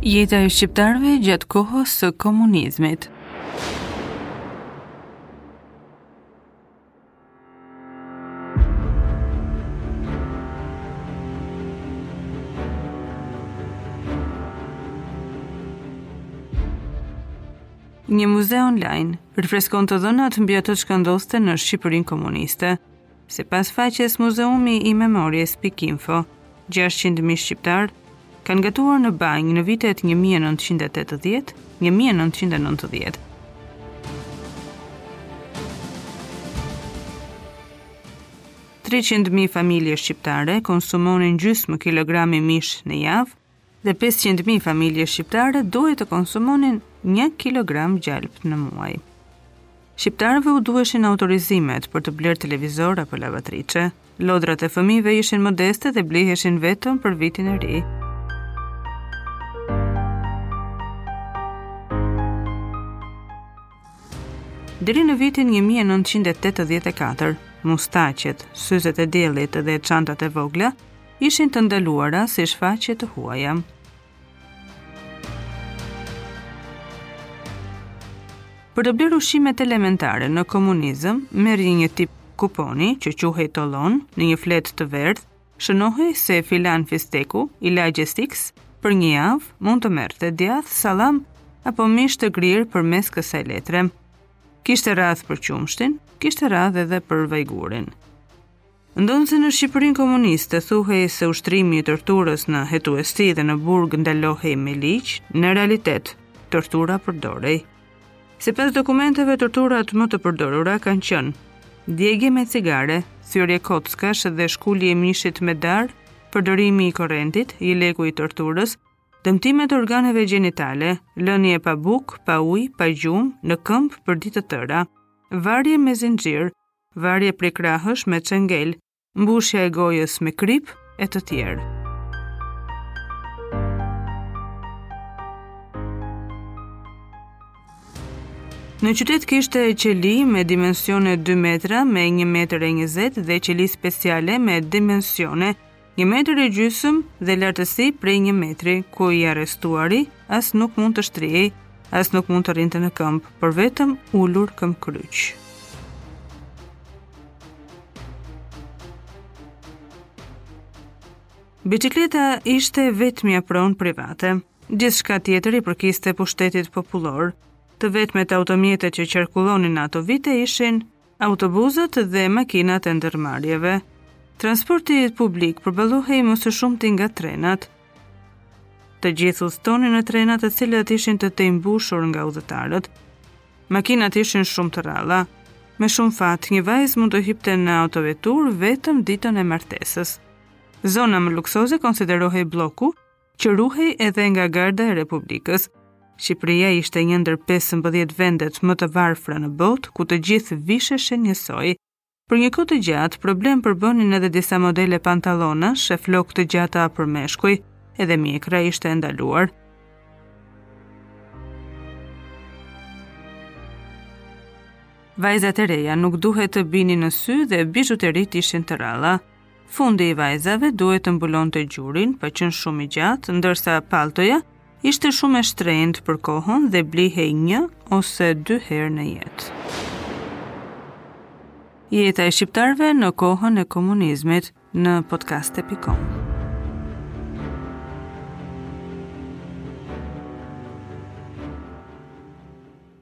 Jeta e shqiptarëve gjatë kohës së komunizmit. Një muze online rifreskon të dhënat mbi ato çka ndodhte në Shqipërinë komuniste. Sipas faqes Muzeumi i Memories pikë info, 600 mijë shqiptarë kanë gatuar në banjë në vitet 1980-1990. Treqind mijë familje shqiptare konsumonin gjysmë kilogrami mish në javë, dhe pesëqind mijë familje shqiptare duhej të konsumonin një kilogram gjalpë në muaj. Shqiptarëve u duheshin autorizimet për të blerë televizor apo lavatriçe. Lodrat e fëmijëve ishin modeste dhe bliheshin vetëm për vitin e ri. Deri në vitin 1984, mustaqet, syzet e diellit dhe çantat e vogla ishin të ndaluara si shfaqje të huaja. Për të blerë ushqimet elementare në komunizëm, merrje një tip kuponi që quhej tollon në një fletë të verdhë, shënohej se filan fisteku i lagjes X për një javë mund të merrte djathë, sallam apo mish të grirë përmes kësaj letre. Kishte radhë për qumshtin, kishte radhë edhe për vajgurin. Ndonëse në Shqipërinë komuniste thuhej se ushtrimi i torturës në hetuesi dhe në burg ndalohej me ligj, në realitet tortura përdorej. Sipas dokumenteve, torturat më të përdorura kanë qenë djegje me cigare, thyrje kockash dhe shkulje e mishit me darë, përdorimi i korrentit, jeleku i torturës, dëmtime të organeve gjenitale, lënie pa bukë, pa ujë, pa gjumë, në këmbë për ditë të tëra, varje me zinxhir, varje prej krahësh me çengel, mbushja e gojës me kripë e të tjera. Në qytet kishte qeli me dimensione 2 metra me 1 metër e 20 dhe qeli speciale me dimensione Një metër e gjysmë dhe lartësi prej një metri, ku i arrestuari as nuk mund të shtrihej, as nuk mund të rrinte në këmbë, por vetëm ulur këmbëkryq. Biçikleta ishte e vetmja pronë private. Gjithçka tjetër i përkiste pushtetit popullor. Të vetmet automjete që qarkullonin në ato vite ishin autobusët dhe makinat e ndërmarrjeve. Transporti publik përballohej më së shumti nga trenat. Të gjithë udhëtonin në trena të cilat ishin të tejmbushur nga udhëtarët. Makinat ishin shumë të rralla. Me shumë fat, një vajzë mund të hipte në autoveturë vetëm ditën e martesës. Zona më luksoze konsiderohej Blloku, që ruhej edhe nga Garda e Republikës. Shqipëria ishte një ndër 15 vendet më të varfra në botë, ku të gjithë visheshin njësoj. Për një kohë të gjatë, problem përbënin edhe disa modele pantallonash e flokë të gjata për meshkujt, edhe mjekra ishte e ndaluar. Vajzat e reja nuk duhet të binin në sy dhe bizhuteritë ishin të rralla. Fundi i vajzave duhet të mbulonte gjurin, pa qenë shumë i gjatë, ndërsa palltoja ishte shumë e shtrenjtë për kohën dhe blihej një ose dy herë në jetë. Jeta e shqiptarëve në kohën e komunizmit në podcast.com.